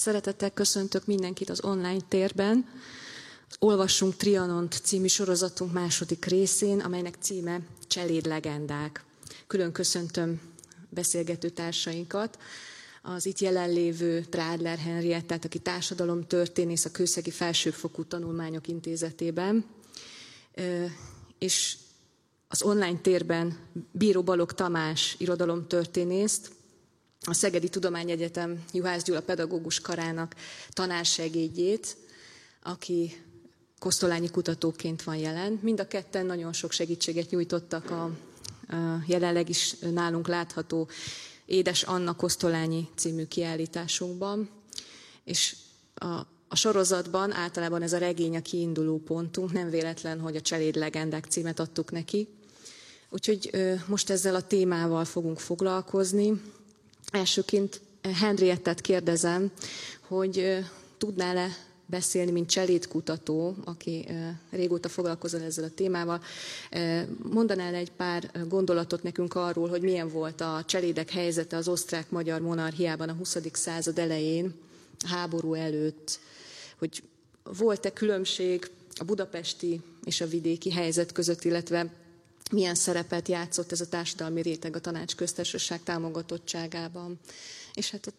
Szeretettel köszöntök mindenkit az online térben. Olvassunk Trianont című sorozatunk második részén, amelynek címe Cseléd legendák. Külön köszöntöm beszélgető társainkat, az itt jelenlévő Trádler Henriettát, aki társadalomtörténész a Kőszegi Felsőfokú Tanulmányok Intézetében, és az online térben Bíró Balog Tamás irodalomtörténészt, a Szegedi Tudományegyetem Juhász Gyula pedagógus karának tanársegédjét, aki kosztolányi kutatóként van jelen. Mind a ketten nagyon sok segítséget nyújtottak a, a jelenleg is nálunk látható Édes Anna Kosztolányi című kiállításunkban, és a, a sorozatban általában ez a regény a kiinduló pontunk, nem véletlen, hogy a Cseléd legendák címet adtuk neki. Úgyhogy most ezzel a témával fogunk foglalkozni. Elsőként Henriettet kérdezem, hogy tudnál-e beszélni, mint cselédkutató, aki régóta foglalkozol ezzel a témával. Mondanál egy pár gondolatot nekünk arról, hogy milyen volt a cselédek helyzete az osztrák-magyar monarchiában a 20. század elején, háború előtt, hogy volt-e különbség a budapesti és a vidéki helyzet között, illetve milyen szerepet játszott ez a társadalmi réteg a tanács támogatottságában. És hát a,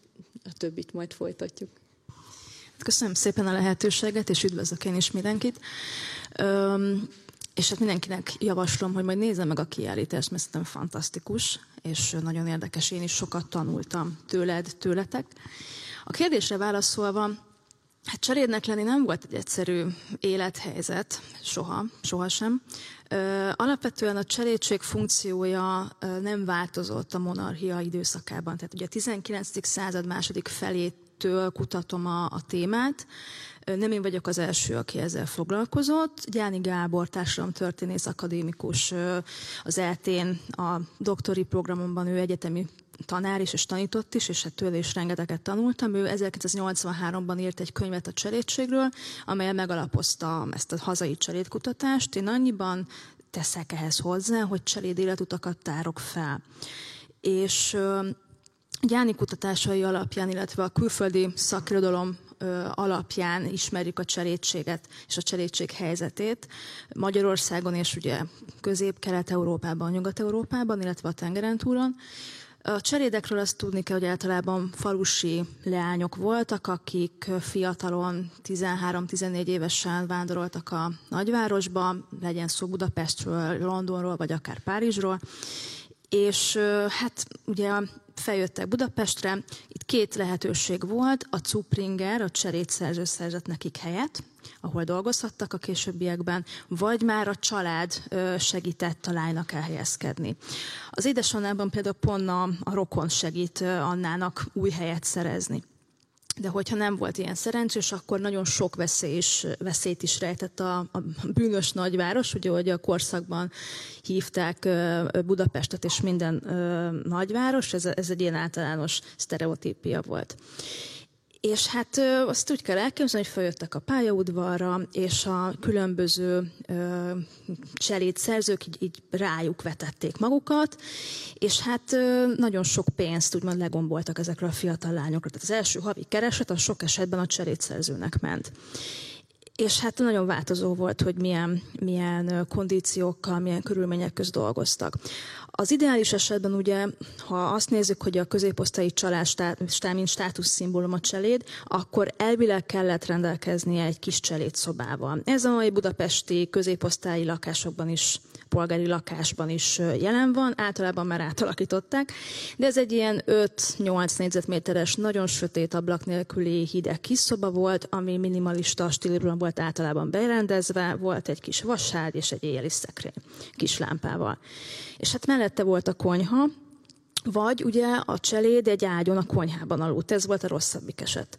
a többit majd folytatjuk. Köszönöm szépen a lehetőséget, és üdvözlök én is mindenkit. Öm, és hát mindenkinek javaslom, hogy majd nézze meg a kiállítást, mert szerintem fantasztikus, és nagyon érdekes. Én is sokat tanultam tőled, tőletek. A kérdésre válaszolva, Hát cserédnek lenni nem volt egy egyszerű élethelyzet, soha, sohasem. Alapvetően a cserédség funkciója nem változott a monarchia időszakában. Tehát ugye a 19. század második felétől kutatom a, a témát. Nem én vagyok az első, aki ezzel foglalkozott. Gyáni Gábor, társadalomtörténész akadémikus az eltén a doktori programomban ő egyetemi tanár is, és tanított is, és hát tőle is rengeteget tanultam. Ő 1983-ban írt egy könyvet a cserédségről, amelyel megalapozta ezt a hazai cserédkutatást. Én annyiban teszek ehhez hozzá, hogy cseléd életutakat tárok fel. És Gyáni kutatásai alapján, illetve a külföldi szakirodalom alapján ismerjük a cserédséget és a cserédség helyzetét Magyarországon és ugye Közép-Kelet-Európában, Nyugat-Európában, illetve a tengeren túlon. A cserédekről azt tudni kell, hogy általában falusi leányok voltak, akik fiatalon 13-14 évesen vándoroltak a nagyvárosba, legyen szó Budapestről, Londonról, vagy akár Párizsról, és hát ugye feljöttek Budapestre, itt két lehetőség volt, a Cupringer, a cserédszerző szerzett nekik helyet, ahol dolgozhattak a későbbiekben, vagy már a család segített a lánynak elhelyezkedni. Az édesanyában például pont a, a rokon segít Annának új helyet szerezni. De hogyha nem volt ilyen szerencsés, akkor nagyon sok veszély is, veszélyt is rejtett a, a bűnös nagyváros, ugye, hogy a korszakban hívták Budapestet és minden nagyváros, ez, ez egy ilyen általános sztereotípia volt. És hát azt úgy kell elképzelni, hogy feljöttek a pályaudvarra, és a különböző ö, cselét szerzők így, így rájuk vetették magukat, és hát ö, nagyon sok pénzt úgymond legomboltak ezekről a fiatal lányokra. Tehát az első havi kereset az sok esetben a cselédszerzőnek ment és hát nagyon változó volt, hogy milyen, milyen kondíciókkal, milyen körülmények közt dolgoztak. Az ideális esetben ugye, ha azt nézzük, hogy a középosztályi család stá, mint státuszszimbólum a cseléd, akkor elvileg kellett rendelkeznie egy kis cselédszobával. Ez a mai budapesti középosztályi lakásokban is polgári lakásban is jelen van, általában már átalakították, de ez egy ilyen 5-8 négyzetméteres, nagyon sötét ablak nélküli hideg kis szoba volt, ami minimalista stílusban volt általában berendezve, volt egy kis vasád és egy éjjeli szekrény kis lámpával. És hát mellette volt a konyha, vagy ugye a cseléd egy ágyon a konyhában aludt, ez volt a rosszabbik eset.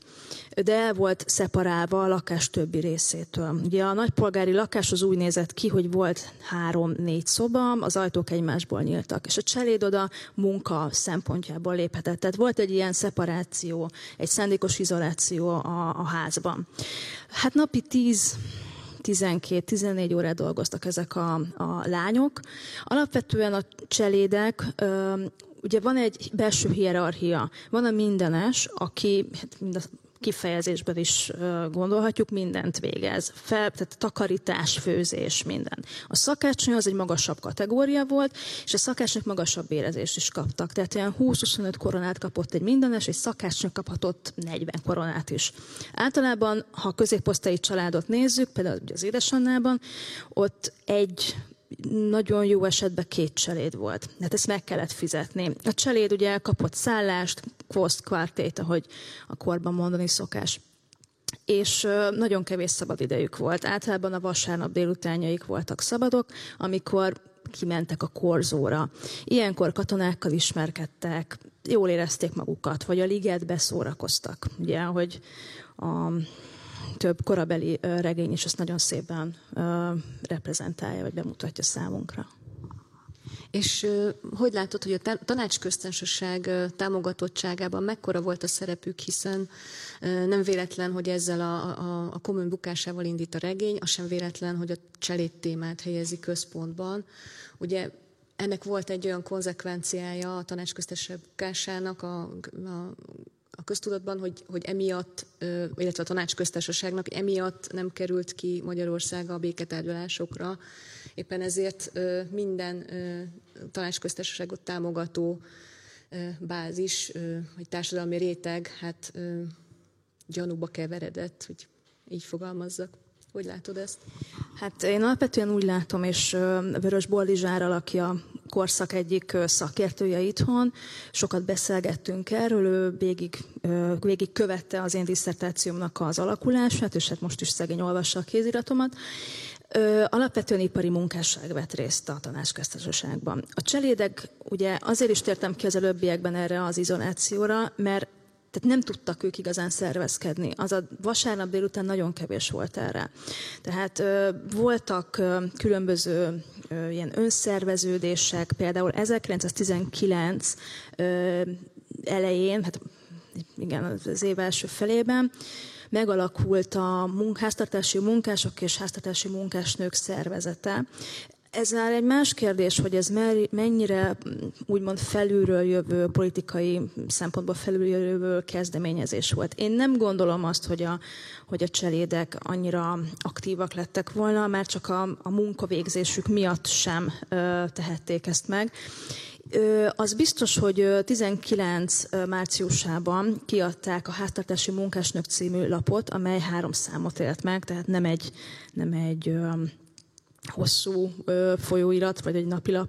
De volt szeparálva a lakás többi részétől. Ugye a nagypolgári lakás az úgy nézett ki, hogy volt három-négy szoba, az ajtók egymásból nyíltak, és a cseléd oda munka szempontjából léphetett. Tehát volt egy ilyen szeparáció, egy szándékos izoláció a, a házban. Hát napi tíz 12-14 órát dolgoztak ezek a, a lányok. Alapvetően a cselédek ugye van egy belső hierarchia, van a mindenes, aki hát mind a kifejezésben is gondolhatjuk, mindent végez. Fel, tehát takarítás, főzés, minden. A szakácsnő az egy magasabb kategória volt, és a szakácsnők magasabb érezést is kaptak. Tehát ilyen 20-25 koronát kapott egy mindenes, egy szakácsnő kaphatott 40 koronát is. Általában, ha a középosztályi családot nézzük, például az édesannában, ott egy nagyon jó esetben két cseléd volt. Hát ezt meg kellett fizetni. A cseléd ugye kapott szállást, koszt, kvartét, ahogy a korban mondani szokás. És nagyon kevés szabad idejük volt. Általában a vasárnap délutánjaik voltak szabadok, amikor kimentek a korzóra. Ilyenkor katonákkal ismerkedtek, jól érezték magukat, vagy a ligetbe szórakoztak. Ugye, hogy a több korabeli regény is ezt nagyon szépen reprezentálja, vagy bemutatja számunkra. És hogy látod, hogy a tanácsköztársaság támogatottságában mekkora volt a szerepük, hiszen nem véletlen, hogy ezzel a, a, a kommun bukásával indít a regény, az sem véletlen, hogy a cselét témát helyezi központban. Ugye ennek volt egy olyan konzekvenciája a tanácsköztársaság bukásának, a, a a köztudatban, hogy, hogy emiatt, illetve a tanácsköztársaságnak emiatt nem került ki Magyarország a béketárgyalásokra. Éppen ezért minden tanácsköztársaságot támogató bázis, vagy társadalmi réteg, hát gyanúba keveredett, hogy így fogalmazzak. Hogy látod ezt? Hát én alapvetően úgy látom, és Vörös Boldizsár, aki a korszak egyik szakértője itthon, sokat beszélgettünk erről, ő végig, végig követte az én diszertációmnak az alakulását, és hát most is szegény olvassa a kéziratomat. Alapvetően ipari munkásság vett részt a tanácsköztársaságban. A cselédek, ugye azért is tértem ki az előbbiekben erre az izolációra, mert tehát nem tudtak ők igazán szervezkedni. Az a vasárnap délután nagyon kevés volt erre. Tehát ö, voltak ö, különböző ö, ilyen önszerveződések, például 1919 ö, elején, hát igen, az év első felében, megalakult a háztartási munkások és háztartási munkásnők szervezete. Ez már egy más kérdés, hogy ez mennyire úgymond felülről jövő, politikai szempontból felülről jövő kezdeményezés volt. Én nem gondolom azt, hogy a, hogy a cselédek annyira aktívak lettek volna, már csak a, a munkavégzésük miatt sem ö, tehették ezt meg. Az biztos, hogy 19 márciusában kiadták a Háztartási Munkásnök című lapot, amely három számot élt meg, tehát nem egy, nem egy hosszú ö, folyóirat, vagy egy napilap,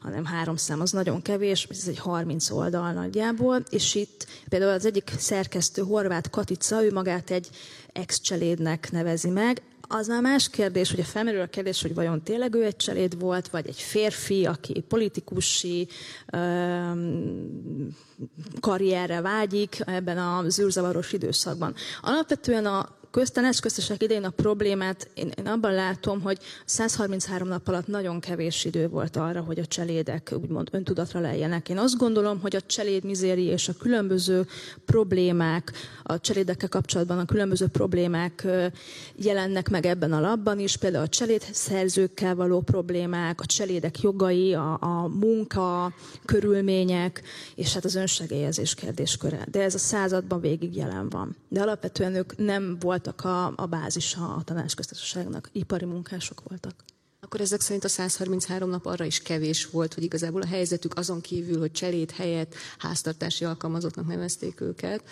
hanem három szám, az nagyon kevés, ez egy 30 oldal nagyjából, és itt például az egyik szerkesztő, Horváth Katica, ő magát egy ex-cselédnek nevezi meg, az már más kérdés, hogy a felmerül a kérdés, hogy vajon tényleg ő egy cseléd volt, vagy egy férfi, aki politikusi um, karrierre vágyik ebben az űrzavaros időszakban. Alapvetően a köztanács köztesek idején a problémát én, én abban látom, hogy 133 nap alatt nagyon kevés idő volt arra, hogy a cselédek úgymond öntudatra lejjenek. Én azt gondolom, hogy a cseléd mizéri és a különböző problémák, a cselédekkel kapcsolatban a különböző problémák jelennek meg ebben a labban is, például a cseléd szerzőkkel való problémák, a cselédek jogai, a, a munka, körülmények, és hát az önsegélyezés kérdésköre. De ez a században végig jelen van. De alapvetően ők nem volt voltak a, a bázisa a tanácsköztársaságnak, ipari munkások voltak. Akkor ezek szerint a 133 nap arra is kevés volt, hogy igazából a helyzetük azon kívül, hogy cselét helyett háztartási alkalmazottnak nevezték őket,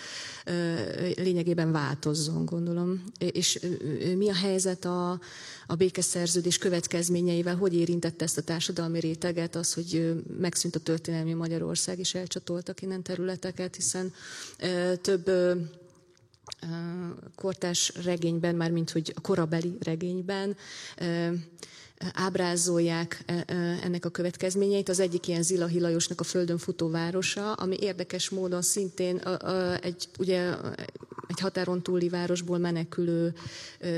lényegében változzon, gondolom. És mi a helyzet a, a békeszerződés következményeivel? Hogy érintette ezt a társadalmi réteget az, hogy megszűnt a történelmi Magyarország, és elcsatoltak innen területeket, hiszen több kortás regényben, már mint hogy a korabeli regényben ábrázolják ennek a következményeit. Az egyik ilyen Zila Hilajosnak a Földön futó városa, ami érdekes módon szintén egy, ugye, egy határon túli városból menekülő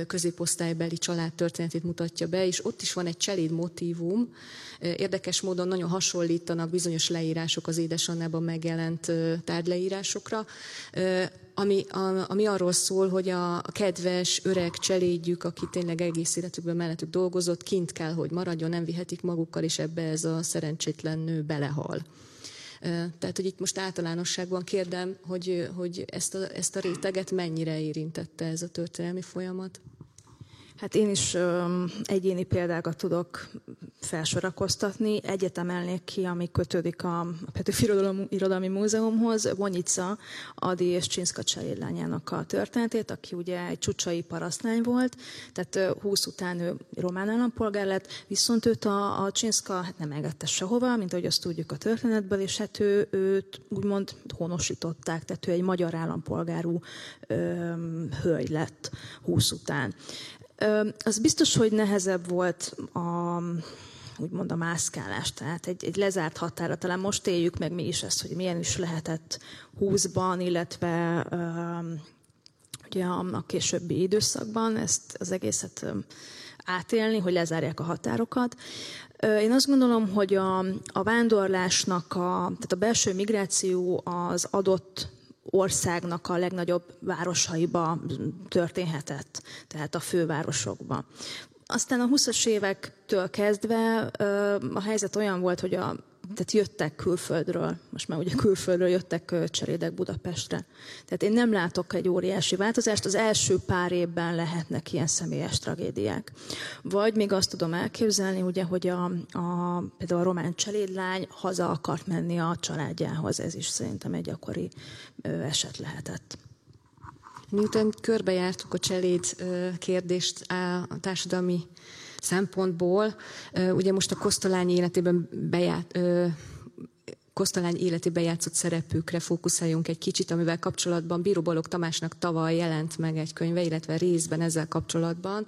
középosztálybeli család történetét mutatja be, és ott is van egy cseléd motívum. Érdekes módon nagyon hasonlítanak bizonyos leírások az édesannában megjelent tárgyleírásokra, ami, a, ami arról szól, hogy a, a kedves, öreg cselédjük, aki tényleg egész életükben mellettük dolgozott, kint kell, hogy maradjon, nem vihetik magukkal, és ebbe ez a szerencsétlen nő belehal. Tehát, hogy itt most általánosságban kérdem, hogy, hogy ezt, a, ezt a réteget mennyire érintette ez a történelmi folyamat? Hát én is ö, egyéni példákat tudok felsorakoztatni. Egyet emelnék ki, ami kötődik a Petőfi Irodalmi, Múzeumhoz, Vonyica Adi és Csinszka családlányának a történetét, aki ugye egy csucsai parasztlány volt, tehát 20 után ő román állampolgár lett, viszont őt a, a Csinszka hát nem engedte sehova, mint ahogy azt tudjuk a történetből, és hát ő, őt úgymond honosították, tehát ő egy magyar állampolgárú ö, hölgy lett 20 után. Az biztos, hogy nehezebb volt a úgymond a mászkálás, tehát egy, egy lezárt határa. Talán most éljük meg mi is ezt, hogy milyen is lehetett húszban, illetve ugye a, a későbbi időszakban ezt az egészet átélni, hogy lezárják a határokat. Én azt gondolom, hogy a, a vándorlásnak, a, tehát a belső migráció az adott országnak a legnagyobb városaiba történhetett, tehát a fővárosokba. Aztán a 20-as évektől kezdve a helyzet olyan volt, hogy a tehát jöttek külföldről, most már ugye külföldről jöttek cserédek Budapestre. Tehát én nem látok egy óriási változást, az első pár évben lehetnek ilyen személyes tragédiák. Vagy még azt tudom elképzelni, ugye, hogy a, a, például a román cselédlány haza akart menni a családjához, ez is szerintem egy gyakori eset lehetett. Miután körbejártuk a cseléd kérdést a társadalmi szempontból. Ugye most a Kosztolányi életében beját, Kosztolány életében játszott szerepükre fókuszáljunk egy kicsit, amivel kapcsolatban Bíró Balog Tamásnak tavaly jelent meg egy könyve, illetve részben ezzel kapcsolatban.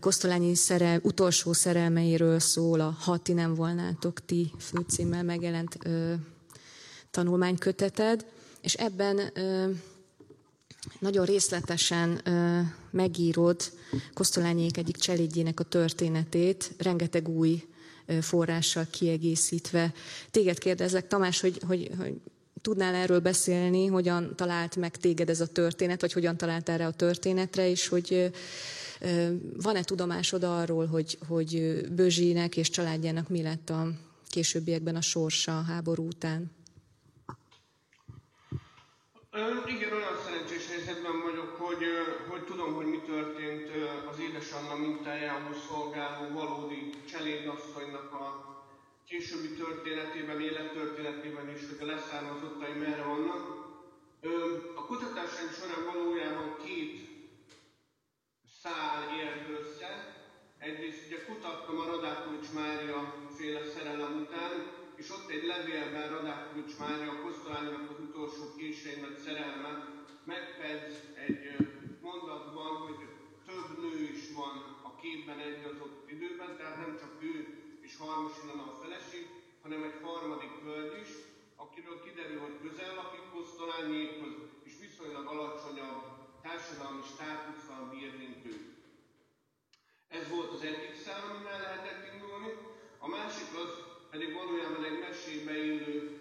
Kosztolányi szerel, utolsó szerelmeiről szól a Ha ti nem volnátok ti főcímmel megjelent ö, tanulmányköteted, és ebben ö, nagyon részletesen ö, megírod Kosztolányék egyik cselédjének a történetét, rengeteg új ö, forrással kiegészítve. Téged kérdezlek, Tamás, hogy, hogy, hogy tudnál erről beszélni, hogyan talált meg téged ez a történet, vagy hogyan talált erre a történetre, és hogy van-e tudomásod arról, hogy, hogy Bözsinek és családjának mi lett a későbbiekben a sorsa a háború után? Igen, olyan szerencsés helyzetben vagyok, hogy, hogy tudom, hogy mi történt az édesanna mintájához szolgáló valódi cselédasszonynak a későbbi történetében, élettörténetében is, hogy a leszármazottai merre vannak. A kutatásaim során valójában két szál ért össze. Egyrészt ugye kutattam a Radákovics Mária féle szerelem után, és ott egy levélben Radákovics Mária a Kosztolánynak az utolsó későimet szerelme megfedz egy mondatban, hogy több nő is van a képben egy adott időben, tehát nem csak ő és Harmosinana a feleség, hanem egy harmadik hölgy is, akiről kiderül, hogy közel lakik Kosztolányékhoz, és viszonylag alacsonyabb társadalmi státusszal bír, mint ő. Ez volt az egyik szám, amivel lehetett indulni. A másik az pedig valójában egy mesébe élő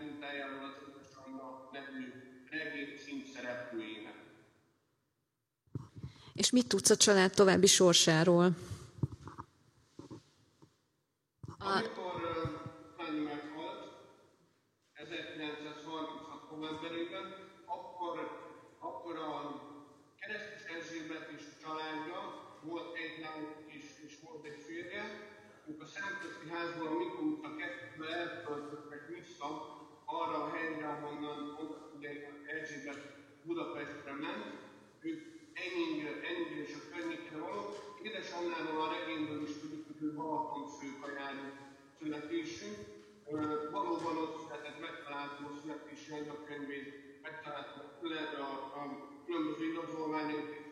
mintájával az Utas nevű regény címszereplőjének. És mit tudsz a család további sorsáról? Amikor Fanny meghalt 1936. novemberében, akkor, akkor a keresztes Erzsébet és családja volt egy lány és, és volt egy férje, ők a Szentközti házból, mikor a kettőbe elköltöttek vissza arra a helyre, ahonnan ugye Erzsébet Budapestre ment, ők ennyi, ennyi és a környékre való. Édesanyjáról a regényből is tudjuk, hogy ő Balaton főkajáró születésű. Valóban ott született, megtaláltam a születési anyagkönyvét, megtaláltam a, a, a különböző igazolványait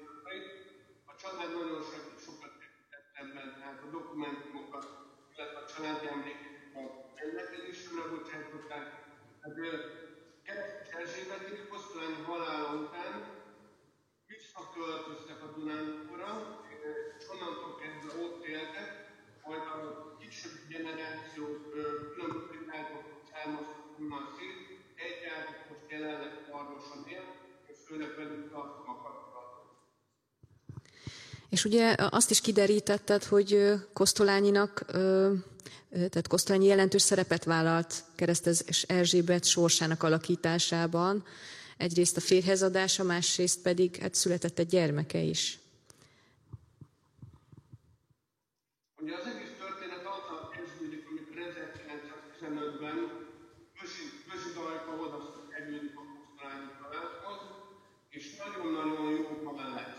A család nagyon sokat segített ebben, tehát a dokumentumokat, illetve a családi emlékeket a rendelkezésre bocsátották. Tehát Keresztes Erzsébetik Kosztolányi halála után. Visszaköltöztek a Dunánkora, és onnantól kezdve ott éltek, majd a kisebb generáció különböző világokból származtak onnan szét, egy most jelenleg Arvoson él, és főleg a kapcsolatot. És ugye azt is kiderítetted, hogy Kosztolányinak, tehát Kosztolányi jelentős szerepet vállalt keresztes Erzsébet sorsának alakításában, egyrészt a férhezadása, másrészt pedig hát született egy gyermeke is. Ugye az egész történet azzal kezdődik, amikor 1915-ben Bösi, Bösi Dajka oda kerülünk a Kosztolányi családhoz, és nagyon-nagyon jó mellett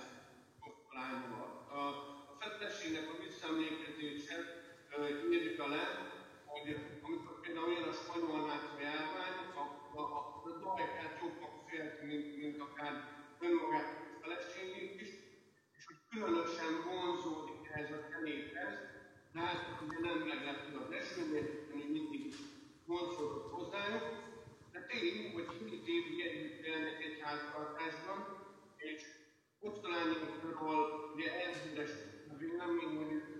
Kosztolányval. A, a fettességnek a visszaemlékezése írja le, hogy amikor például olyan a spanyol náci járvány, akkor a, a, a Dajkát jobban félti, mint, mint akár önmagát a feleségét is, és hogy különösen vonzódik ehhez a személyhez, Látjuk, hogy nem meglepő az esőnél, ami mindig vonzódott hozzájuk, de tény, hogy hét évig együtt élnek egy háztartásban, és Kosztolányokról ugye elhíres a vélemény, hogy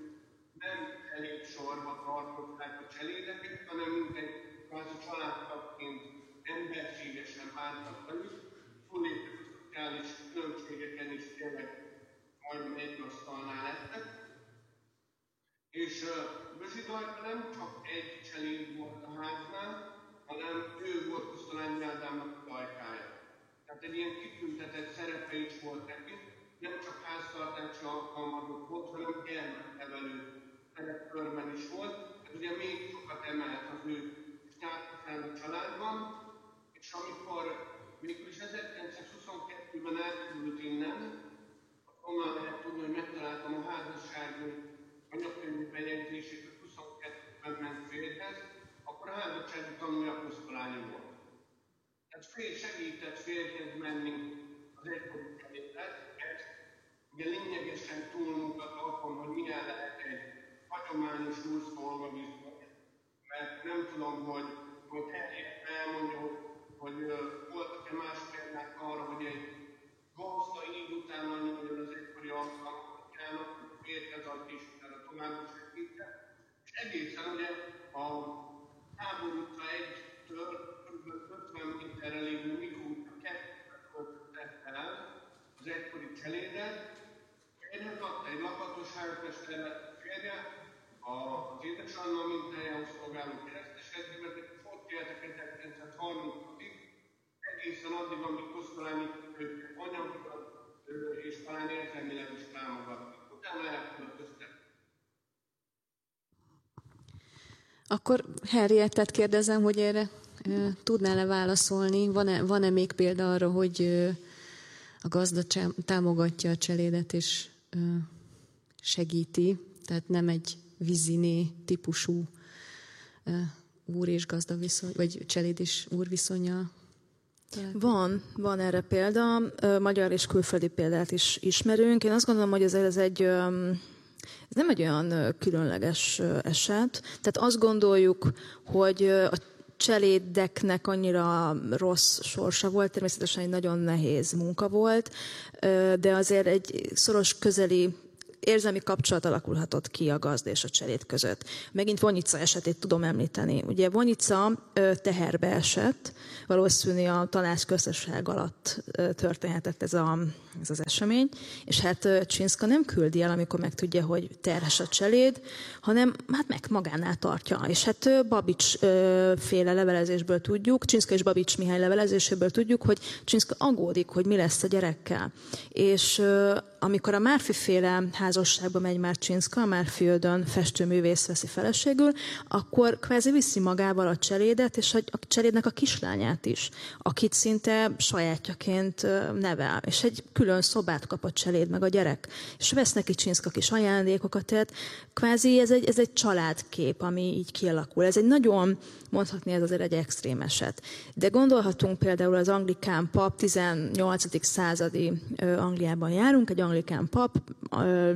nem elég sorba tartották a cselédeket, hanem mindegy kvázi családtagként velük, túléptek a szociális különbségeken is tényleg majdnem egy asztalnál lettek, és Bözsidajka nem csak egy cseléd volt a háznál, hanem ő volt Kosztolányi Ádámnak a dajkája. Tehát egy ilyen kitüntetett szerepe is volt neki, nem csak háztartási alkalmazott volt, hanem gyermeknevelő szerepkörben is volt. Ez ugye még sokat emelt az ő státuszán a családban, amikor végül is 1922-ben elkerült innen, onnan lehet tudni, hogy megtaláltam a házasságot anyakönyvi bejegyzését a 22-ben ment férhez, akkor a házassági tanulja Kosztolányi volt. Tehát fél segített férhez menni az egykori kerétet, ez ugye lényegesen túlmutat azon, hogy milyen lehet egy hagyományos úrszolgabiztos, mert nem tudom, hogy, hogy elmondja, hogy, hogy voltak-e más példák arra, hogy egy gazda így utána nyúljon az egykori alkalmatyának, férhez ad is tovább segített, és egészen ugye a háború utca egytől kb. 50 méterre lévő Mikóta kettőt költötte el az egykori cselédet, férjhez adta egy lakatos háztesteret férje, az édesanna mintájához szolgáló keresztes és ott éltek 1930-ig, egészen addig, amíg őket anyagilag és talán érzelmileg is támogattak. Utána elköltöztek Akkor Henriettet kérdezem, hogy erre tudnál-e válaszolni? Van-e, van-e még példa arra, hogy a gazda támogatja a cselédet és segíti, tehát nem egy viziné típusú úr és gazda viszony, vagy cseléd és úr viszonya? Van, van erre példa. Magyar és külföldi példát is ismerünk. Én azt gondolom, hogy ez, ez egy ez nem egy olyan különleges eset. Tehát azt gondoljuk, hogy a cselédeknek annyira rossz sorsa volt, természetesen egy nagyon nehéz munka volt, de azért egy szoros közeli érzelmi kapcsolat alakulhatott ki a gazda és a cseléd között. Megint Vonyica esetét tudom említeni. Ugye Vonyica teherbe esett, valószínűleg a tanácsköztesség alatt történhetett ez, a, ez az esemény, és hát Csinszka nem küldi el, amikor megtudja, hogy terhes a cseléd, hanem hát meg magánál tartja. És hát Babics féle levelezésből tudjuk, Csinszka és Babics Mihály levelezéséből tudjuk, hogy Csinszka aggódik, hogy mi lesz a gyerekkel. És amikor a Márfi féle házasságba megy Márcsinszka, a Márfi ödön festőművész veszi feleségül, akkor kvázi viszi magával a cselédet, és a, a cselédnek a kislányát is, akit szinte sajátjaként nevel. És egy külön szobát kap a cseléd, meg a gyerek. És vesz neki Csinszka kis ajándékokat, tehát kvázi ez egy, ez egy családkép, ami így kialakul. Ez egy nagyon, mondhatni ez azért egy extrém eset. De gondolhatunk például az anglikán pap 18. századi Angliában járunk, egy anglikán pap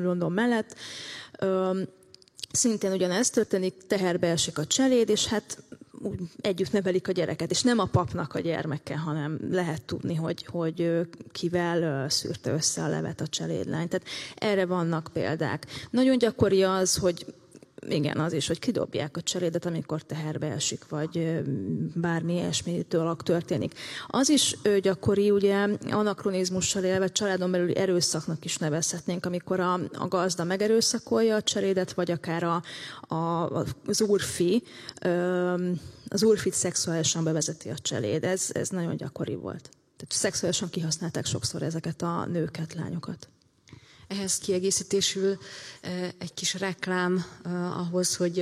London mellett, szintén ugyanez történik, teherbe esik a cseléd, és hát úgy együtt nevelik a gyereket, és nem a papnak a gyermeke, hanem lehet tudni, hogy, hogy kivel szűrte össze a levet a cselédlány. Tehát erre vannak példák. Nagyon gyakori az, hogy igen, az is, hogy kidobják a cserédet, amikor teherbe esik, vagy bármi ilyesmi dolog történik. Az is gyakori, ugye anakronizmussal élve családon belüli erőszaknak is nevezhetnénk, amikor a, a gazda megerőszakolja a cserédet, vagy akár a, a, az úrfi, az úrfit szexuálisan bevezeti a cseléd. Ez, ez nagyon gyakori volt. Tehát szexuálisan kihasználták sokszor ezeket a nőket, lányokat. Ehhez kiegészítésül egy kis reklám ahhoz, hogy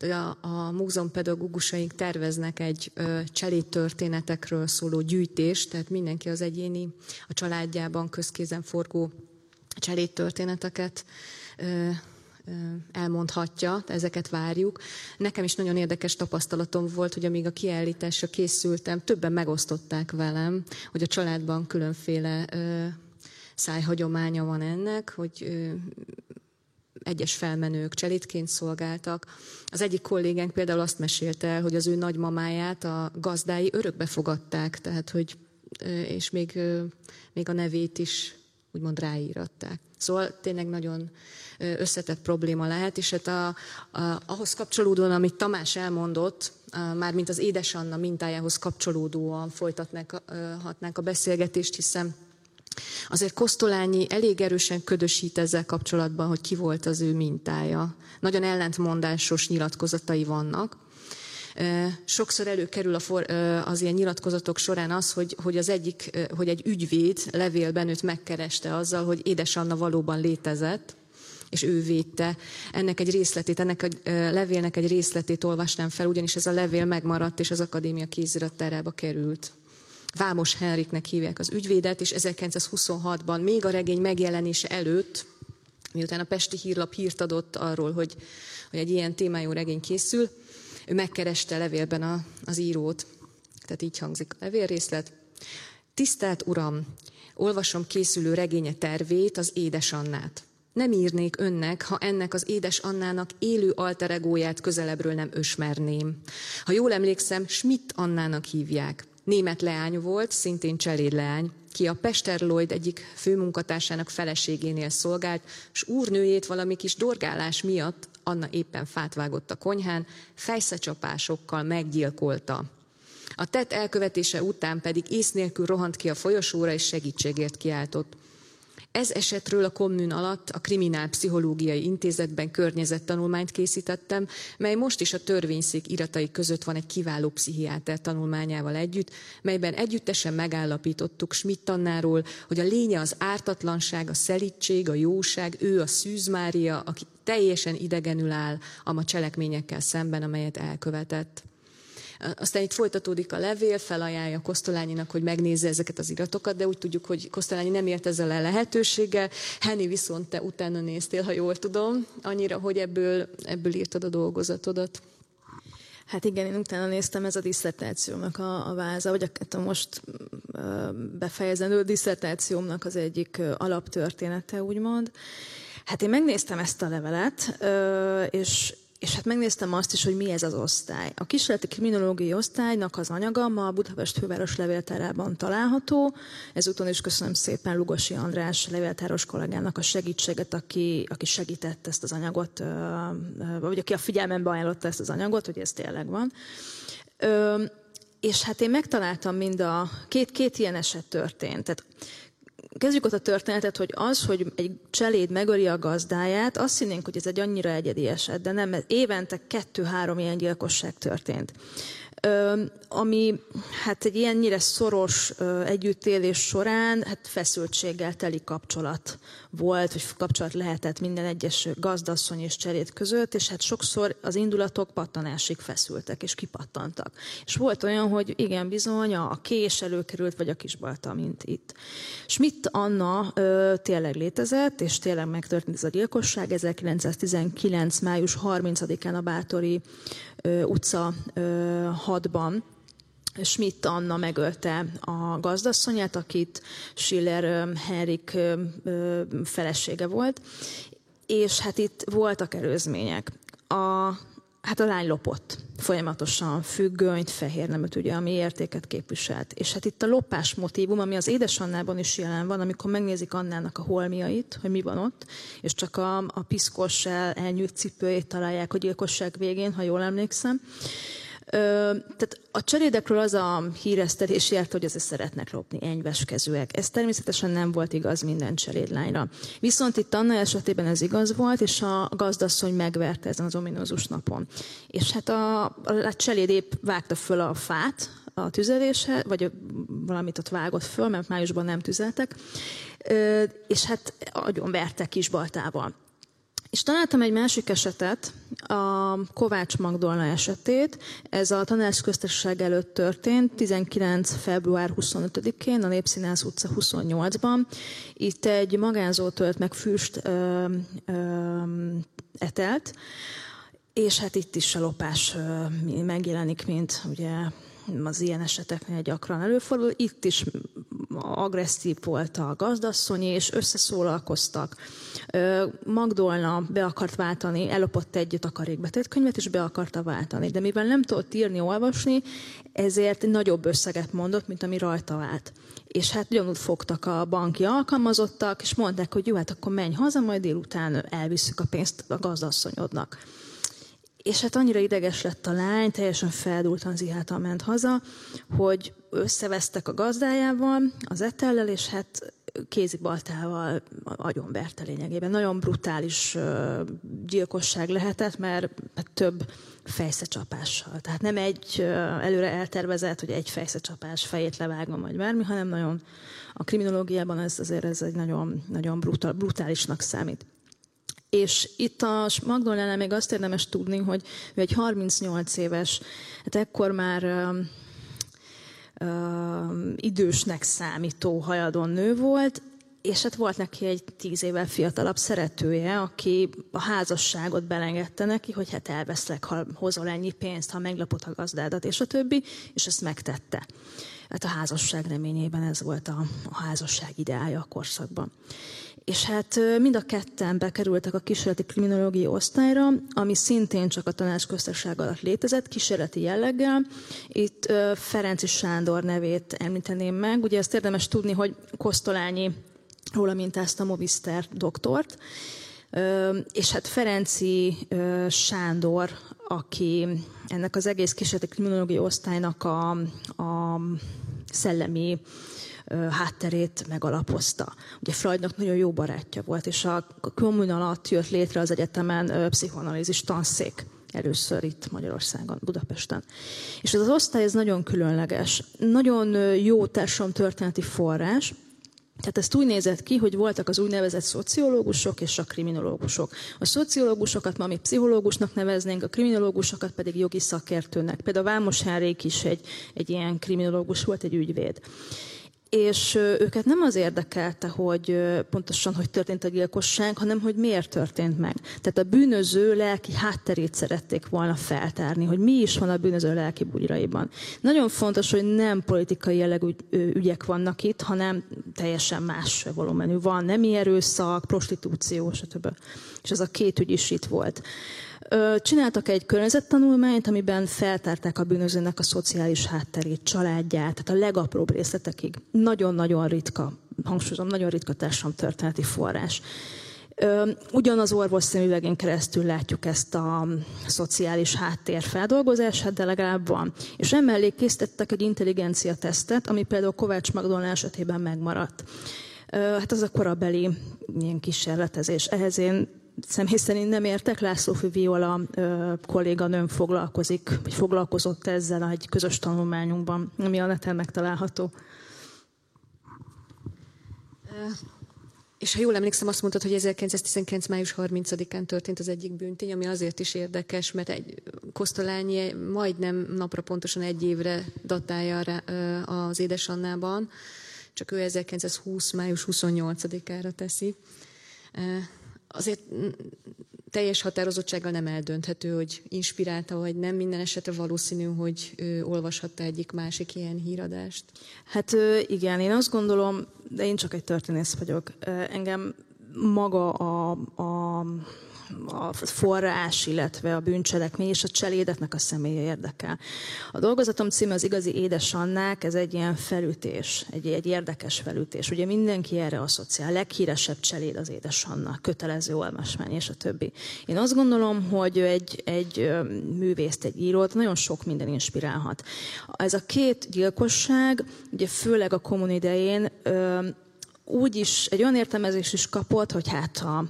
a, a múzeum pedagógusaink terveznek egy cseléd történetekről szóló gyűjtést, tehát mindenki az egyéni, a családjában közkézen forgó cseléd történeteket elmondhatja, ezeket várjuk. Nekem is nagyon érdekes tapasztalatom volt, hogy amíg a kiállításra készültem, többen megosztották velem, hogy a családban különféle szájhagyománya van ennek, hogy egyes felmenők cselédként szolgáltak. Az egyik kollégánk például azt mesélte el, hogy az ő nagymamáját a gazdái örökbe fogadták, tehát hogy, és még, még a nevét is úgymond ráíratták. Szóval tényleg nagyon összetett probléma lehet, és hát a, a, ahhoz kapcsolódóan, amit Tamás elmondott, mármint az édesanna mintájához kapcsolódóan folytatnánk a beszélgetést, hiszen Azért Kosztolányi elég erősen ködösít ezzel kapcsolatban, hogy ki volt az ő mintája. Nagyon ellentmondásos nyilatkozatai vannak. Sokszor előkerül a for, az ilyen nyilatkozatok során az, hogy, hogy az egyik, hogy egy ügyvéd levélben őt megkereste azzal, hogy édesanna valóban létezett, és ő védte. Ennek egy részletét, ennek a levélnek egy részletét olvasnám fel, ugyanis ez a levél megmaradt, és az akadémia kézirattárába került. Vámos Henriknek hívják az ügyvédet, és 1926-ban, még a regény megjelenése előtt, miután a Pesti Hírlap hírt adott arról, hogy, hogy egy ilyen témájú regény készül, ő megkereste levélben a, az írót. Tehát így hangzik a levélrészlet. Tisztelt Uram, olvasom készülő regénye tervét, az Édes Annát. Nem írnék önnek, ha ennek az édes Annának élő alteregóját közelebbről nem ösmerném. Ha jól emlékszem, Schmidt Annának hívják német leány volt, szintén cselédleány, ki a Pester Lloyd egyik főmunkatársának feleségénél szolgált, s úrnőjét valami kis dorgálás miatt, Anna éppen fát vágott a konyhán, fejszecsapásokkal meggyilkolta. A tett elkövetése után pedig ész nélkül rohant ki a folyosóra és segítségért kiáltott. Ez esetről a kommun alatt a Kriminálpszichológiai Intézetben környezettanulmányt készítettem, mely most is a törvényszék iratai között van egy kiváló pszichiáter tanulmányával együtt, melyben együttesen megállapítottuk Schmidt tannáról, hogy a lénye az ártatlanság, a szelítség, a jóság, ő a Szűz Mária, aki teljesen idegenül áll a cselekményekkel szemben, amelyet elkövetett. Aztán itt folytatódik a levél, felajánlja Kosztolányinak, hogy megnézze ezeket az iratokat, de úgy tudjuk, hogy Kosztolányi nem ért ezzel a lehetőséggel. Henny viszont te utána néztél, ha jól tudom, annyira, hogy ebből, ebből írtad a dolgozatodat. Hát igen, én utána néztem, ez a diszertációmnak a, a váza, vagy a, a most befejezendő diszertációmnak az egyik alaptörténete, úgymond. Hát én megnéztem ezt a levelet, és és hát megnéztem azt is, hogy mi ez az osztály. A kísérleti kriminológiai osztálynak az anyaga ma a Budapest főváros levéltárában található. Ezúton is köszönöm szépen Lugosi András levéltáros kollégának a segítséget, aki, aki segített ezt az anyagot, vagy aki a figyelmembe ajánlotta ezt az anyagot, hogy ez tényleg van. És hát én megtaláltam mind a két, két ilyen eset történt. Tehát kezdjük ott a történetet, hogy az, hogy egy cseléd megöli a gazdáját, azt hinnénk, hogy ez egy annyira egyedi eset, de nem, évente kettő-három ilyen gyilkosság történt. Ami hát egy ilyennyire szoros együttélés során hát feszültséggel teli kapcsolat volt, vagy kapcsolat lehetett minden egyes gazdasszony és cserét között, és hát sokszor az indulatok pattanásig feszültek, és kipattantak. És volt olyan, hogy igen, bizony, a kés előkerült, vagy a kisbalta, mint itt. Schmidt Anna ö, tényleg létezett, és tényleg megtörtént ez a gyilkosság. 1919. május 30-án a Bátori ö, utca ö, 6-ban Schmidt Anna megölte a gazdasszonyát, akit Schiller Henrik felesége volt, és hát itt voltak erőzmények. A, hát a lány lopott folyamatosan függönyt, fehér neműt, ugye, ami értéket képviselt. És hát itt a lopás motívum, ami az édesannában is jelen van, amikor megnézik Annának a holmiait, hogy mi van ott, és csak a, a piszkos elnyűjt cipőjét találják a gyilkosság végén, ha jól emlékszem tehát a cserédekről az a híresztelés járt, hogy azért szeretnek lopni enyveskezőek. Ez természetesen nem volt igaz minden cserédlányra. Viszont itt Anna esetében ez igaz volt, és a gazdasszony megverte ezen az ominózus napon. És hát a, a cseléd épp vágta föl a fát, a tüzeléshez, vagy valamit ott vágott föl, mert májusban nem tüzeltek, és hát agyon vertek kisbaltával. És találtam egy másik esetet, a Kovács Magdolna esetét. Ez a tanácsköztesség előtt történt, 19. február 25-én, a Népszínász utca 28-ban. Itt egy magánzó tölt meg füst ö, ö, etelt, és hát itt is a lopás megjelenik, mint ugye az ilyen eseteknél gyakran előfordul. Itt is agresszív volt a gazdasszony, és összeszólalkoztak. Magdolna be akart váltani, ellopott egy takarékbetétkönyvet, és be akarta váltani. De mivel nem tudott írni, olvasni, ezért nagyobb összeget mondott, mint ami rajta vált. És hát ugyanúgy fogtak a banki alkalmazottak, és mondták, hogy jó, hát akkor menj haza, majd délután elviszük a pénzt a gazdasszonyodnak. És hát annyira ideges lett a lány, teljesen feldultan ziháltal ment haza, hogy összevesztek a gazdájával, az etellel, és hát kézibaltával agyonverte lényegében. Nagyon brutális gyilkosság lehetett, mert több fejszecsapással. Tehát nem egy előre eltervezett, hogy egy fejszecsapás fejét levágom, vagy bármi, hanem nagyon a kriminológiában ez azért ez egy nagyon, nagyon brutál, brutálisnak számít. És itt a Magdolnánál még azt érdemes tudni, hogy ő egy 38 éves, hát ekkor már uh, uh, idősnek számító hajadon nő volt, és hát volt neki egy tíz évvel fiatalabb szeretője, aki a házasságot belengedte neki, hogy hát elveszlek, ha hozol ennyi pénzt, ha meglapod a gazdádat, és a többi, és ezt megtette. Hát a házasság reményében ez volt a, a házasság ideája a korszakban és hát mind a ketten bekerültek a kísérleti kriminológiai osztályra, ami szintén csak a tanácsköztársaság alatt létezett, kísérleti jelleggel. Itt Ferenci Sándor nevét említeném meg. Ugye ezt érdemes tudni, hogy Kosztolányi róla mintázta Movister doktort, és hát Ferenci Sándor, aki ennek az egész kísérleti kriminológiai osztálynak a, a szellemi hátterét megalapozta. Ugye Freudnak nagyon jó barátja volt, és a kommun alatt jött létre az egyetemen pszichoanalízis tanszék először itt Magyarországon, Budapesten. És ez az osztály ez nagyon különleges, nagyon jó történeti forrás, tehát ezt úgy nézett ki, hogy voltak az úgynevezett szociológusok és a kriminológusok. A szociológusokat ma mi pszichológusnak neveznénk, a kriminológusokat pedig jogi szakértőnek. Például Vámos Henrék is egy, egy ilyen kriminológus volt, egy ügyvéd és őket nem az érdekelte, hogy pontosan hogy történt a gyilkosság, hanem hogy miért történt meg. Tehát a bűnöző lelki hátterét szerették volna feltárni, hogy mi is van a bűnöző lelki bugyraiban. Nagyon fontos, hogy nem politikai jellegű ügyek vannak itt, hanem teljesen más volumenű van. Nemi erőszak, prostitúció, stb. És ez a két ügy is itt volt. Csináltak egy környezettanulmányt, amiben feltárták a bűnözőnek a szociális hátterét, családját, tehát a legapróbb részletekig. Nagyon-nagyon ritka, hangsúlyozom, nagyon ritka történeti forrás. Ugyanaz orvos szemüvegén keresztül látjuk ezt a szociális háttér feldolgozását, de legalább van. És emellé készítettek egy intelligencia tesztet, ami például Kovács Magdolna esetében megmaradt. Hát az a korabeli ilyen kísérletezés. Ehhez én személy szerint nem értek. László Viola kolléganőm foglalkozik, vagy foglalkozott ezzel egy közös tanulmányunkban, ami a neten megtalálható. És ha jól emlékszem, azt mondtad, hogy 1919. május 30-án történt az egyik bűntény, ami azért is érdekes, mert egy Kosztolányi majdnem napra pontosan egy évre datálja az édesannában, csak ő 1920. május 28-ára teszi. Azért teljes határozottsággal nem eldönthető, hogy inspirálta, vagy nem. Minden esetre valószínű, hogy ő olvashatta egyik másik ilyen híradást. Hát igen, én azt gondolom, de én csak egy történész vagyok. Engem maga a, a a forrás, illetve a bűncselekmény és a cselédetnek a személye érdekel. A dolgozatom címe az igazi édesannák, ez egy ilyen felütés, egy, egy érdekes felütés. Ugye mindenki erre asszociál, leghíresebb cseléd az édesanna, kötelező olvasmány és a többi. Én azt gondolom, hogy egy, egy művészt, egy írót nagyon sok minden inspirálhat. Ez a két gyilkosság, ugye főleg a kommun idején, úgy is egy olyan értelmezés is kapott, hogy hát a,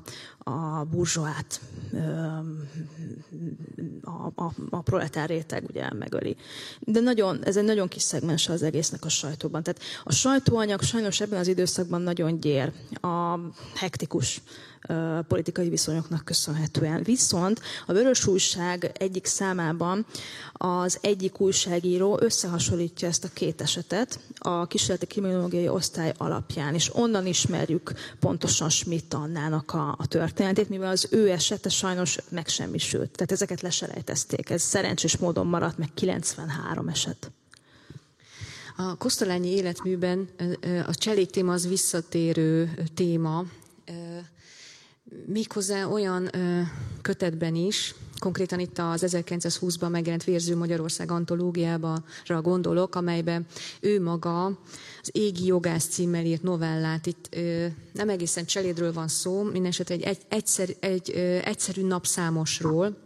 a burzsóát, a, a, a proletár réteg ugye megöli. De nagyon, ez egy nagyon kis szegmens az egésznek a sajtóban. Tehát a sajtóanyag sajnos ebben az időszakban nagyon gyér. A hektikus politikai viszonyoknak köszönhetően. Viszont a Vörös Újság egyik számában az egyik újságíró összehasonlítja ezt a két esetet a kísérleti kriminológiai osztály alapján, és onnan ismerjük pontosan Schmidt Annának a, a történetét, mivel az ő esete sajnos megsemmisült. Tehát ezeket leselejtezték. Ez szerencsés módon maradt meg 93 eset. A Kosztolányi életműben a cselék téma az visszatérő téma, méghozzá olyan kötetben is, konkrétan itt az 1920-ban megjelent Vérző Magyarország antológiára gondolok, amelyben ő maga az Égi jogász címmel írt novellát. Itt ö, nem egészen cselédről van szó, mindesetre egy, egy, egyszer, egy ö, egyszerű napszámosról,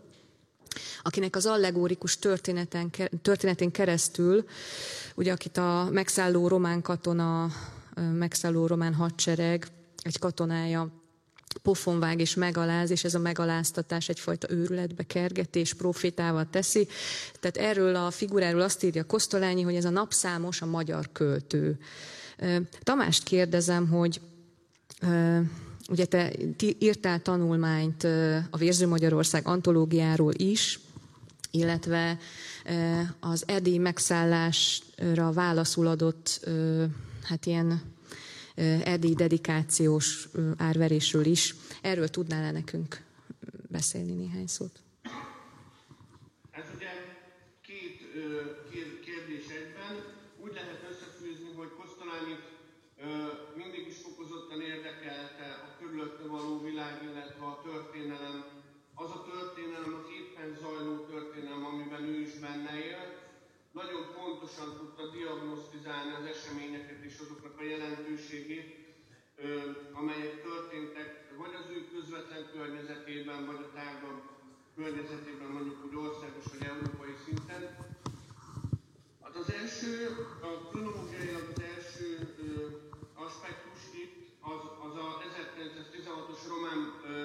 akinek az allegórikus történeten, történetén keresztül, ugye akit a megszálló román katona, megszálló román hadsereg, egy katonája pofonvág és megaláz, és ez a megaláztatás egyfajta őrületbe kergetés profétával teszi. Tehát erről a figuráról azt írja Kosztolányi, hogy ez a napszámos a magyar költő. Tamást kérdezem, hogy ugye te írtál tanulmányt a Vérző Magyarország antológiáról is, illetve az erdélyi megszállásra válaszul adott hát ilyen erdélyi dedikációs árverésről is. Erről tudnál-e nekünk beszélni néhány szót? Ez ugye két, két kérdés egyben. Úgy lehet összefűzni, hogy Kosztolányi mindig is fokozottan érdekelte a körülötte való világ, illetve a történelem. Az a történelem, az éppen zajló történelem, amiben ő is benne élt, nagyon pontosan tudta diagnosztizálni az eseményeket és azoknak a jelentőségét, amelyek történtek, vagy az ő közvetlen környezetében, vagy a tágabb környezetében, mondjuk úgy országos vagy európai szinten. Hát az első, a kronológiailag az első aspektus itt az, az a 1916-os román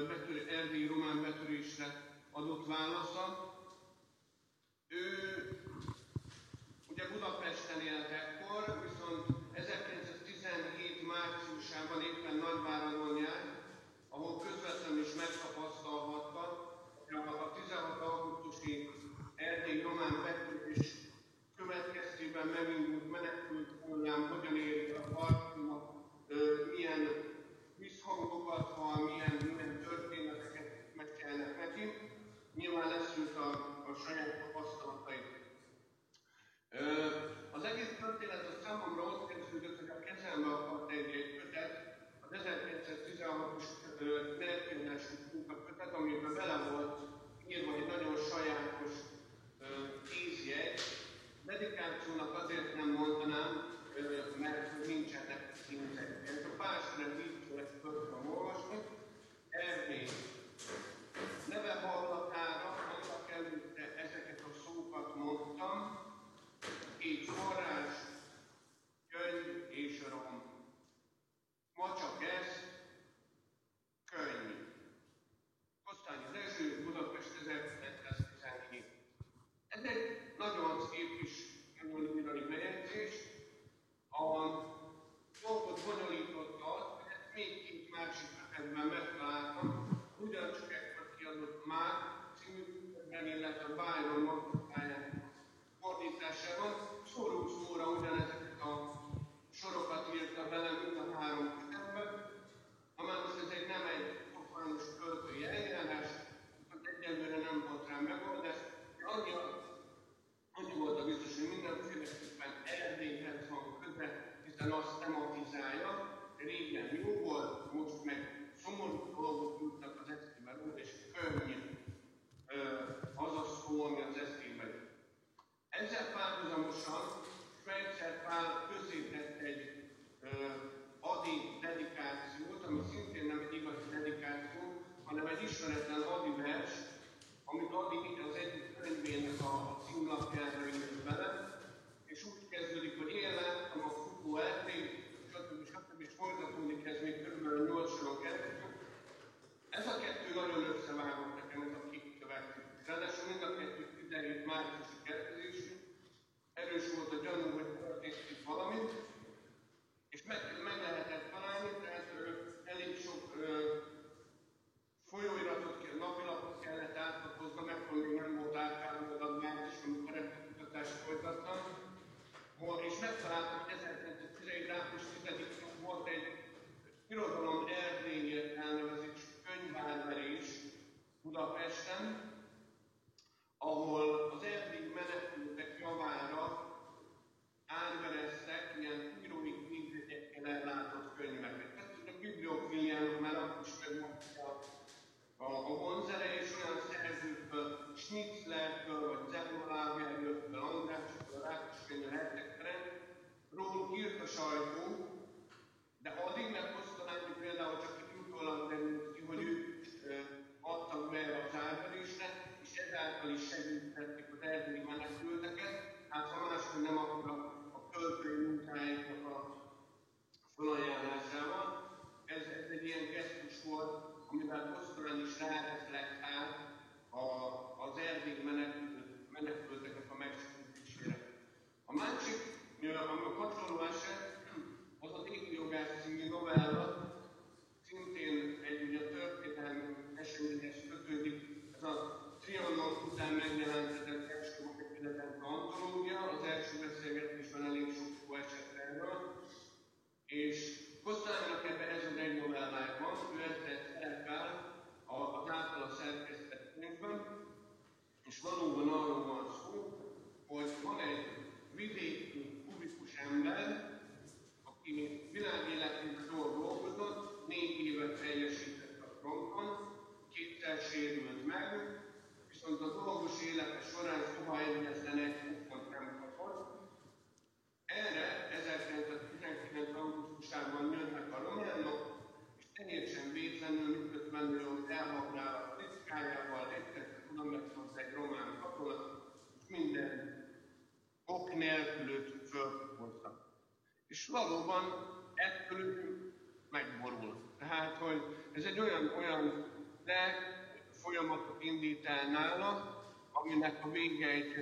betörő, erdélyi román betörésre adott válasza. Ő Ugye Budapesten élt ekkor, viszont 1917 márciusában éppen Nagyváradon járt, ahol közvetlenül is megtapasztalhatta, hogy a 16 augusztusi erdély román betörés következtében megindult menekült hullám, hogyan éri a partomat, milyen visszhangokat hall, milyen, milyen történeteket mesélnek neki. Nyilván leszült a, a saját hogy ez egy olyan, olyan le folyamatot indít el nála, aminek a vége egy,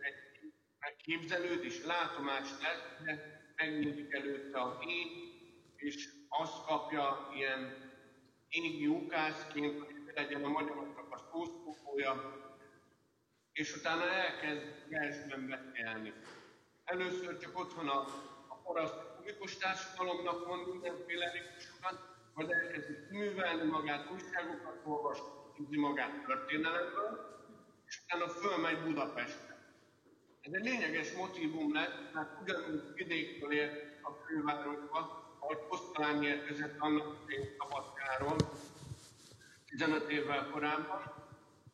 egy megképzelődés, látomás lesz, de megnyílik előtte a ég, és azt kapja ilyen égi ukászként, hogy legyen a magyaroknak a szószkókója, és utána elkezd versben beszélni. Először csak otthon a, a paraszt kubikus társadalomnak van mindenféle rikusokat, az elkezdi művelni magát, újságokat olvas, tudni magát történelemből, és utána fölmegy Budapestre. Ez egy lényeges motivum lett, mert ugyanúgy vidékről ért a fővárosba, ahogy Kosztalányi érkezett annak idején Szabadkáról, 15 évvel korábban,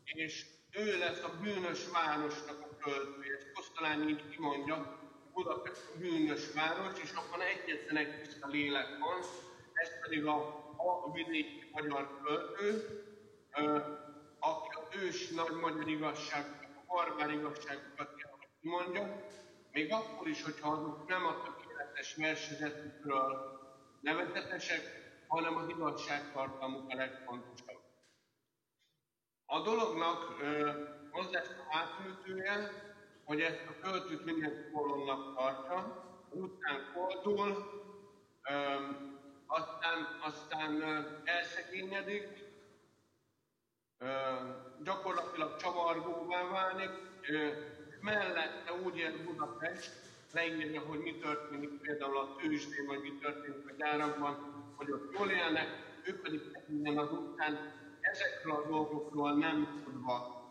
és ő lesz a bűnös városnak a költője. És Kosztalányi így kimondja, Budapest a bűnös város, és abban egyetlen egy tiszta lélek van, ez pedig a, a vidéki magyar költő, aki az ős nagy magyar igazságokat, a barbár igazságokat kell, hogy kimondja, még akkor is, hogyha azok nem a tökéletes versezetükről nevezetesek, hanem az igazságtartalmuk a legfontosabb. A dolognak az lesz átültője, hogy ezt a költőt mindenki kolonnak tartja, után fordul, aztán, aztán elszegényedik, gyakorlatilag csavargóvá válik, mellette úgy ér Budapest, leírja, hogy mi történik például a tőzsdén, vagy mi történik a gyárakban, hogy ott jól élnek, ők pedig minden az után ezekről a dolgokról nem tudva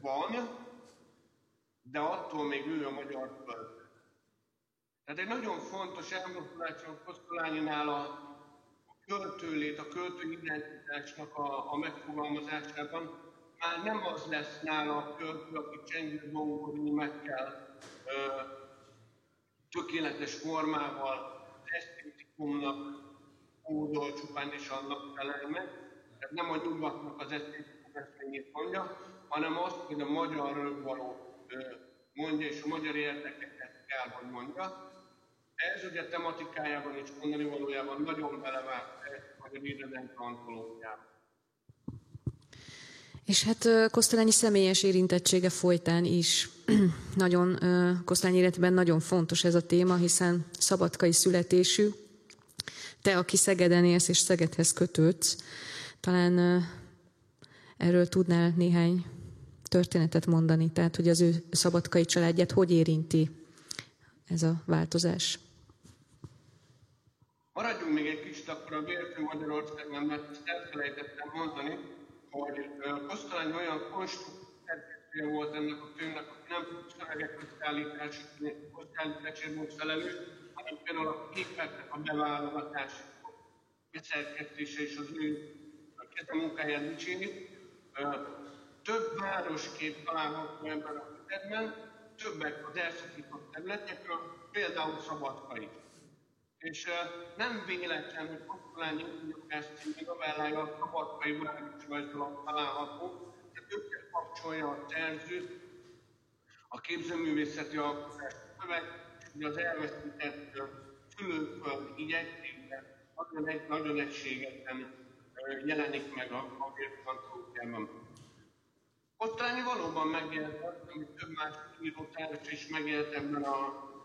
van, de attól még ő a magyar föld. Tehát egy nagyon fontos elmozdulás a Kosztolányinál a költőlét, a költő identitásnak a, a megfogalmazásában már nem az lesz nála a költő, aki csengő meg ö, tökéletes formával, esztétikumnak módol csupán és annak felel meg. Tehát nem a nyugatnak az esztétikum eszményét mondja, hanem azt, hogy a magyar való mondja, és a magyar érdekeket kell, hogy mondja. Ez ugye tematikájában és mondani valójában nagyon belevált a magyar. És hát Kosztolányi személyes érintettsége folytán is nagyon, Kosztolányi életben nagyon fontos ez a téma, hiszen szabadkai születésű, te, aki Szegeden élsz és Szegedhez kötődsz, talán erről tudnál néhány történetet mondani, tehát hogy az ő szabadkai családját hogy érinti ez a változás? Maradjunk még egy kicsit akkor a bértő Magyarországon, mert ezt elfelejtettem mondani, hogy Kosztolány olyan konstruktív volt ennek a filmnek, hogy nem szövegek összeállításért volt felelős, hanem például a képeknek a beválogatás, beszerkesztése és az ő munkáját dicséri. Több városkép található ebben a kötetben, többek az elszakított területekről, például Szabadkai. És uh, nem véletlen, hogy Kosztolányi ezt című novellája a Szabadkai városrajzolak található, tehát össze kapcsolja a szerzőt, a képzőművészeti alkotás szöveg, és az elveszített szülőföld igyekségben nagyon, egy, nagyon egységesen jelenik meg a, a vértantológiában. Kosztolányi valóban megjelent, amit több más írótárs is megjelent ebben a,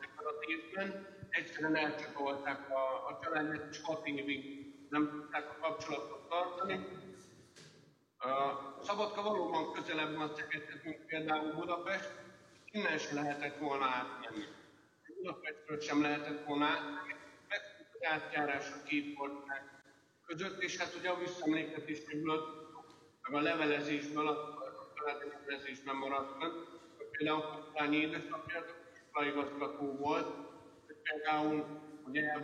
ebben a tévben, egyszerűen elcsatolták a, a családját, és hat évig nem tudták a kapcsolatot tartani. A Szabadka valóban közelebb van Szegedhez, mint például Budapest, innen se lehetett volna átmenni. Budapestről sem lehetett volna átmenni, az átjárás a két ország között, és hát ugye a visszaemlékezésből, meg a levelezésből, a családi levelezésben maradt fönn, például Kaplányi édesapja, a igazgató volt, például ugye a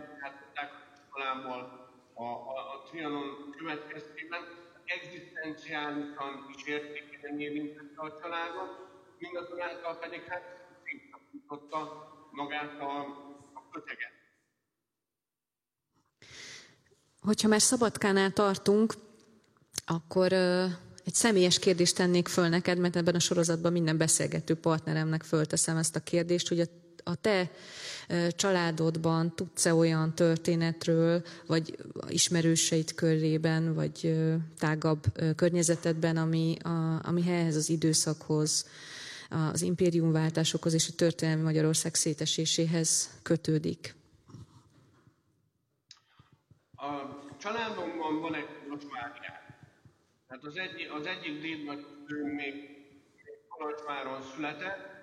iskolából a, a, a Trianon következtében, egzisztenciálisan is értékében érintette a családot, mindazonáltal pedig hát szétszakította magát a, a köteget. Hogyha már Szabadkánál tartunk, akkor egy személyes kérdést tennék föl neked, mert ebben a sorozatban minden beszélgető partneremnek fölteszem ezt a kérdést, hogy a, a te családodban tudsz-e olyan történetről, vagy ismerőseid körében, vagy tágabb környezetedben, ami, a, ami ehhez az időszakhoz, az impériumváltásokhoz és a történelmi Magyarország széteséséhez kötődik? A családomban van egy Kolozsvárjár. Tehát az, egy, az egyik dédnagyszülőm még, Kolozsváron született,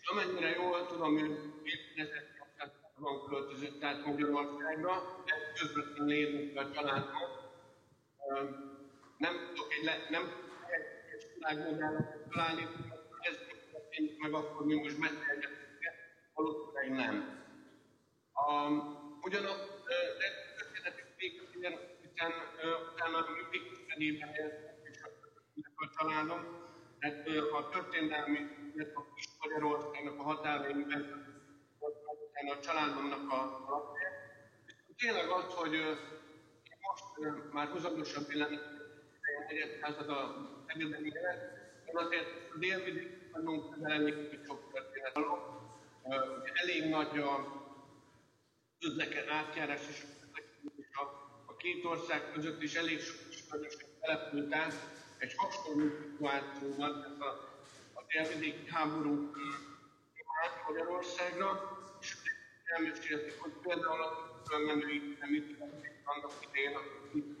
és amennyire jól tudom, ő 1860-ban költözött át Magyarországra, ez közvetlenül élünk a családban. Nem tudok egy, le, nem egy világmodellet találni, ez történik meg, akkor mi most beszélgetünk, valószínűleg nem. Um, ugyanakkor hiszen, hiszen utána mindig felébe helyeztek a családom, tehát a történelmi, illetve a kis Magyarországnak a határain a családomnak a alapja. Tényleg az, hogy most már húzamosabb élet, a negyedszázad a egyedemi élet, azért a délvidék nagyon közel sok történet. Elég nagy a közleken átjárás és két ország között is elég sok ismerőség települt át egy hasonló szituációban, ez a, a délvidéki háború Magyarországra, és elmesélték, hogy például a fölmenői nem itt annak idején, akik itt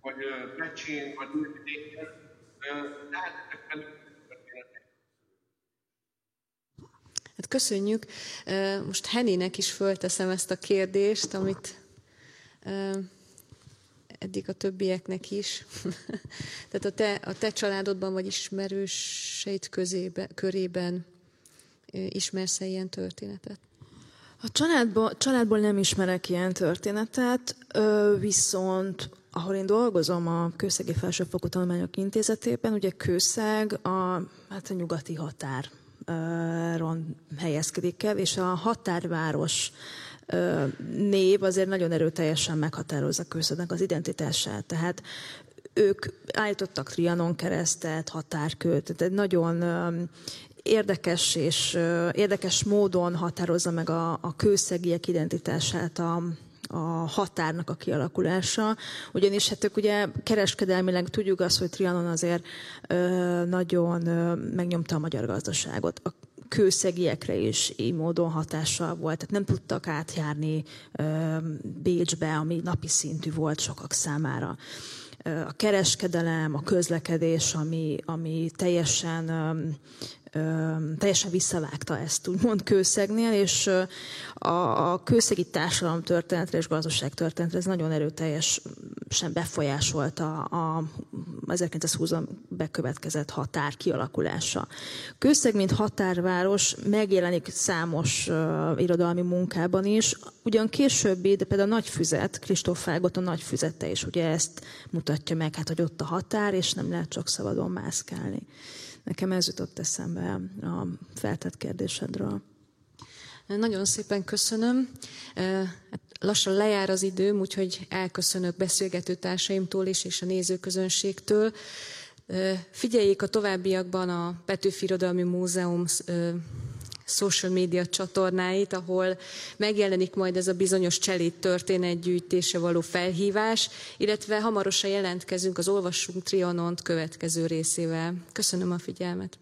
vagy Becsén, vagy Újvidéken. Lehetnek velük történetek. Hát köszönjük. Most Heninek is fölteszem ezt a kérdést, amit eddig a többieknek is. Tehát a te, a te családodban vagy ismerőseid közébe, körében ismersz-e ilyen történetet? A családból, családból nem ismerek ilyen történetet, viszont ahol én dolgozom a Kőszegi Felsőfokú Tanulmányok Intézetében, ugye Kőszeg a, hát a nyugati határon helyezkedik el, és a határváros név azért nagyon erőteljesen meghatározza Kőszegnek az identitását. Tehát ők állítottak Trianon keresztet, határköt, tehát nagyon érdekes és érdekes módon határozza meg a, a kőszegiek identitását a, a határnak a kialakulása, ugyanis hát ők ugye kereskedelmileg tudjuk azt, hogy Trianon azért ö, nagyon ö, megnyomta a magyar gazdaságot. A kőszegiekre is így módon hatással volt, tehát nem tudtak átjárni Bécsbe, ami napi szintű volt sokak számára. A kereskedelem, a közlekedés, ami, ami teljesen teljesen visszavágta ezt úgymond kőszegnél, és a, a kőszegi társadalom történetre és gazdaság történetre ez nagyon erőteljesen befolyásolta a 1920-ban bekövetkezett határ kialakulása. Kőszeg, mint határváros megjelenik számos uh, irodalmi munkában is, ugyan későbbi, de például a Nagyfüzet, Kristóf Fágot a Nagyfüzete is ugye ezt mutatja meg, hát hogy ott a határ, és nem lehet csak szabadon mászkálni. Nekem ez jutott eszembe a feltett kérdésedről. Nagyon szépen köszönöm. Hát lassan lejár az időm, úgyhogy elköszönök beszélgető társaimtól is, és a nézőközönségtől. Figyeljék a továbbiakban a Petőfi Irodalmi Múzeum social media csatornáit, ahol megjelenik majd ez a bizonyos cselét történetgyűjtése való felhívás, illetve hamarosan jelentkezünk az Olvassunk Trianont következő részével. Köszönöm a figyelmet!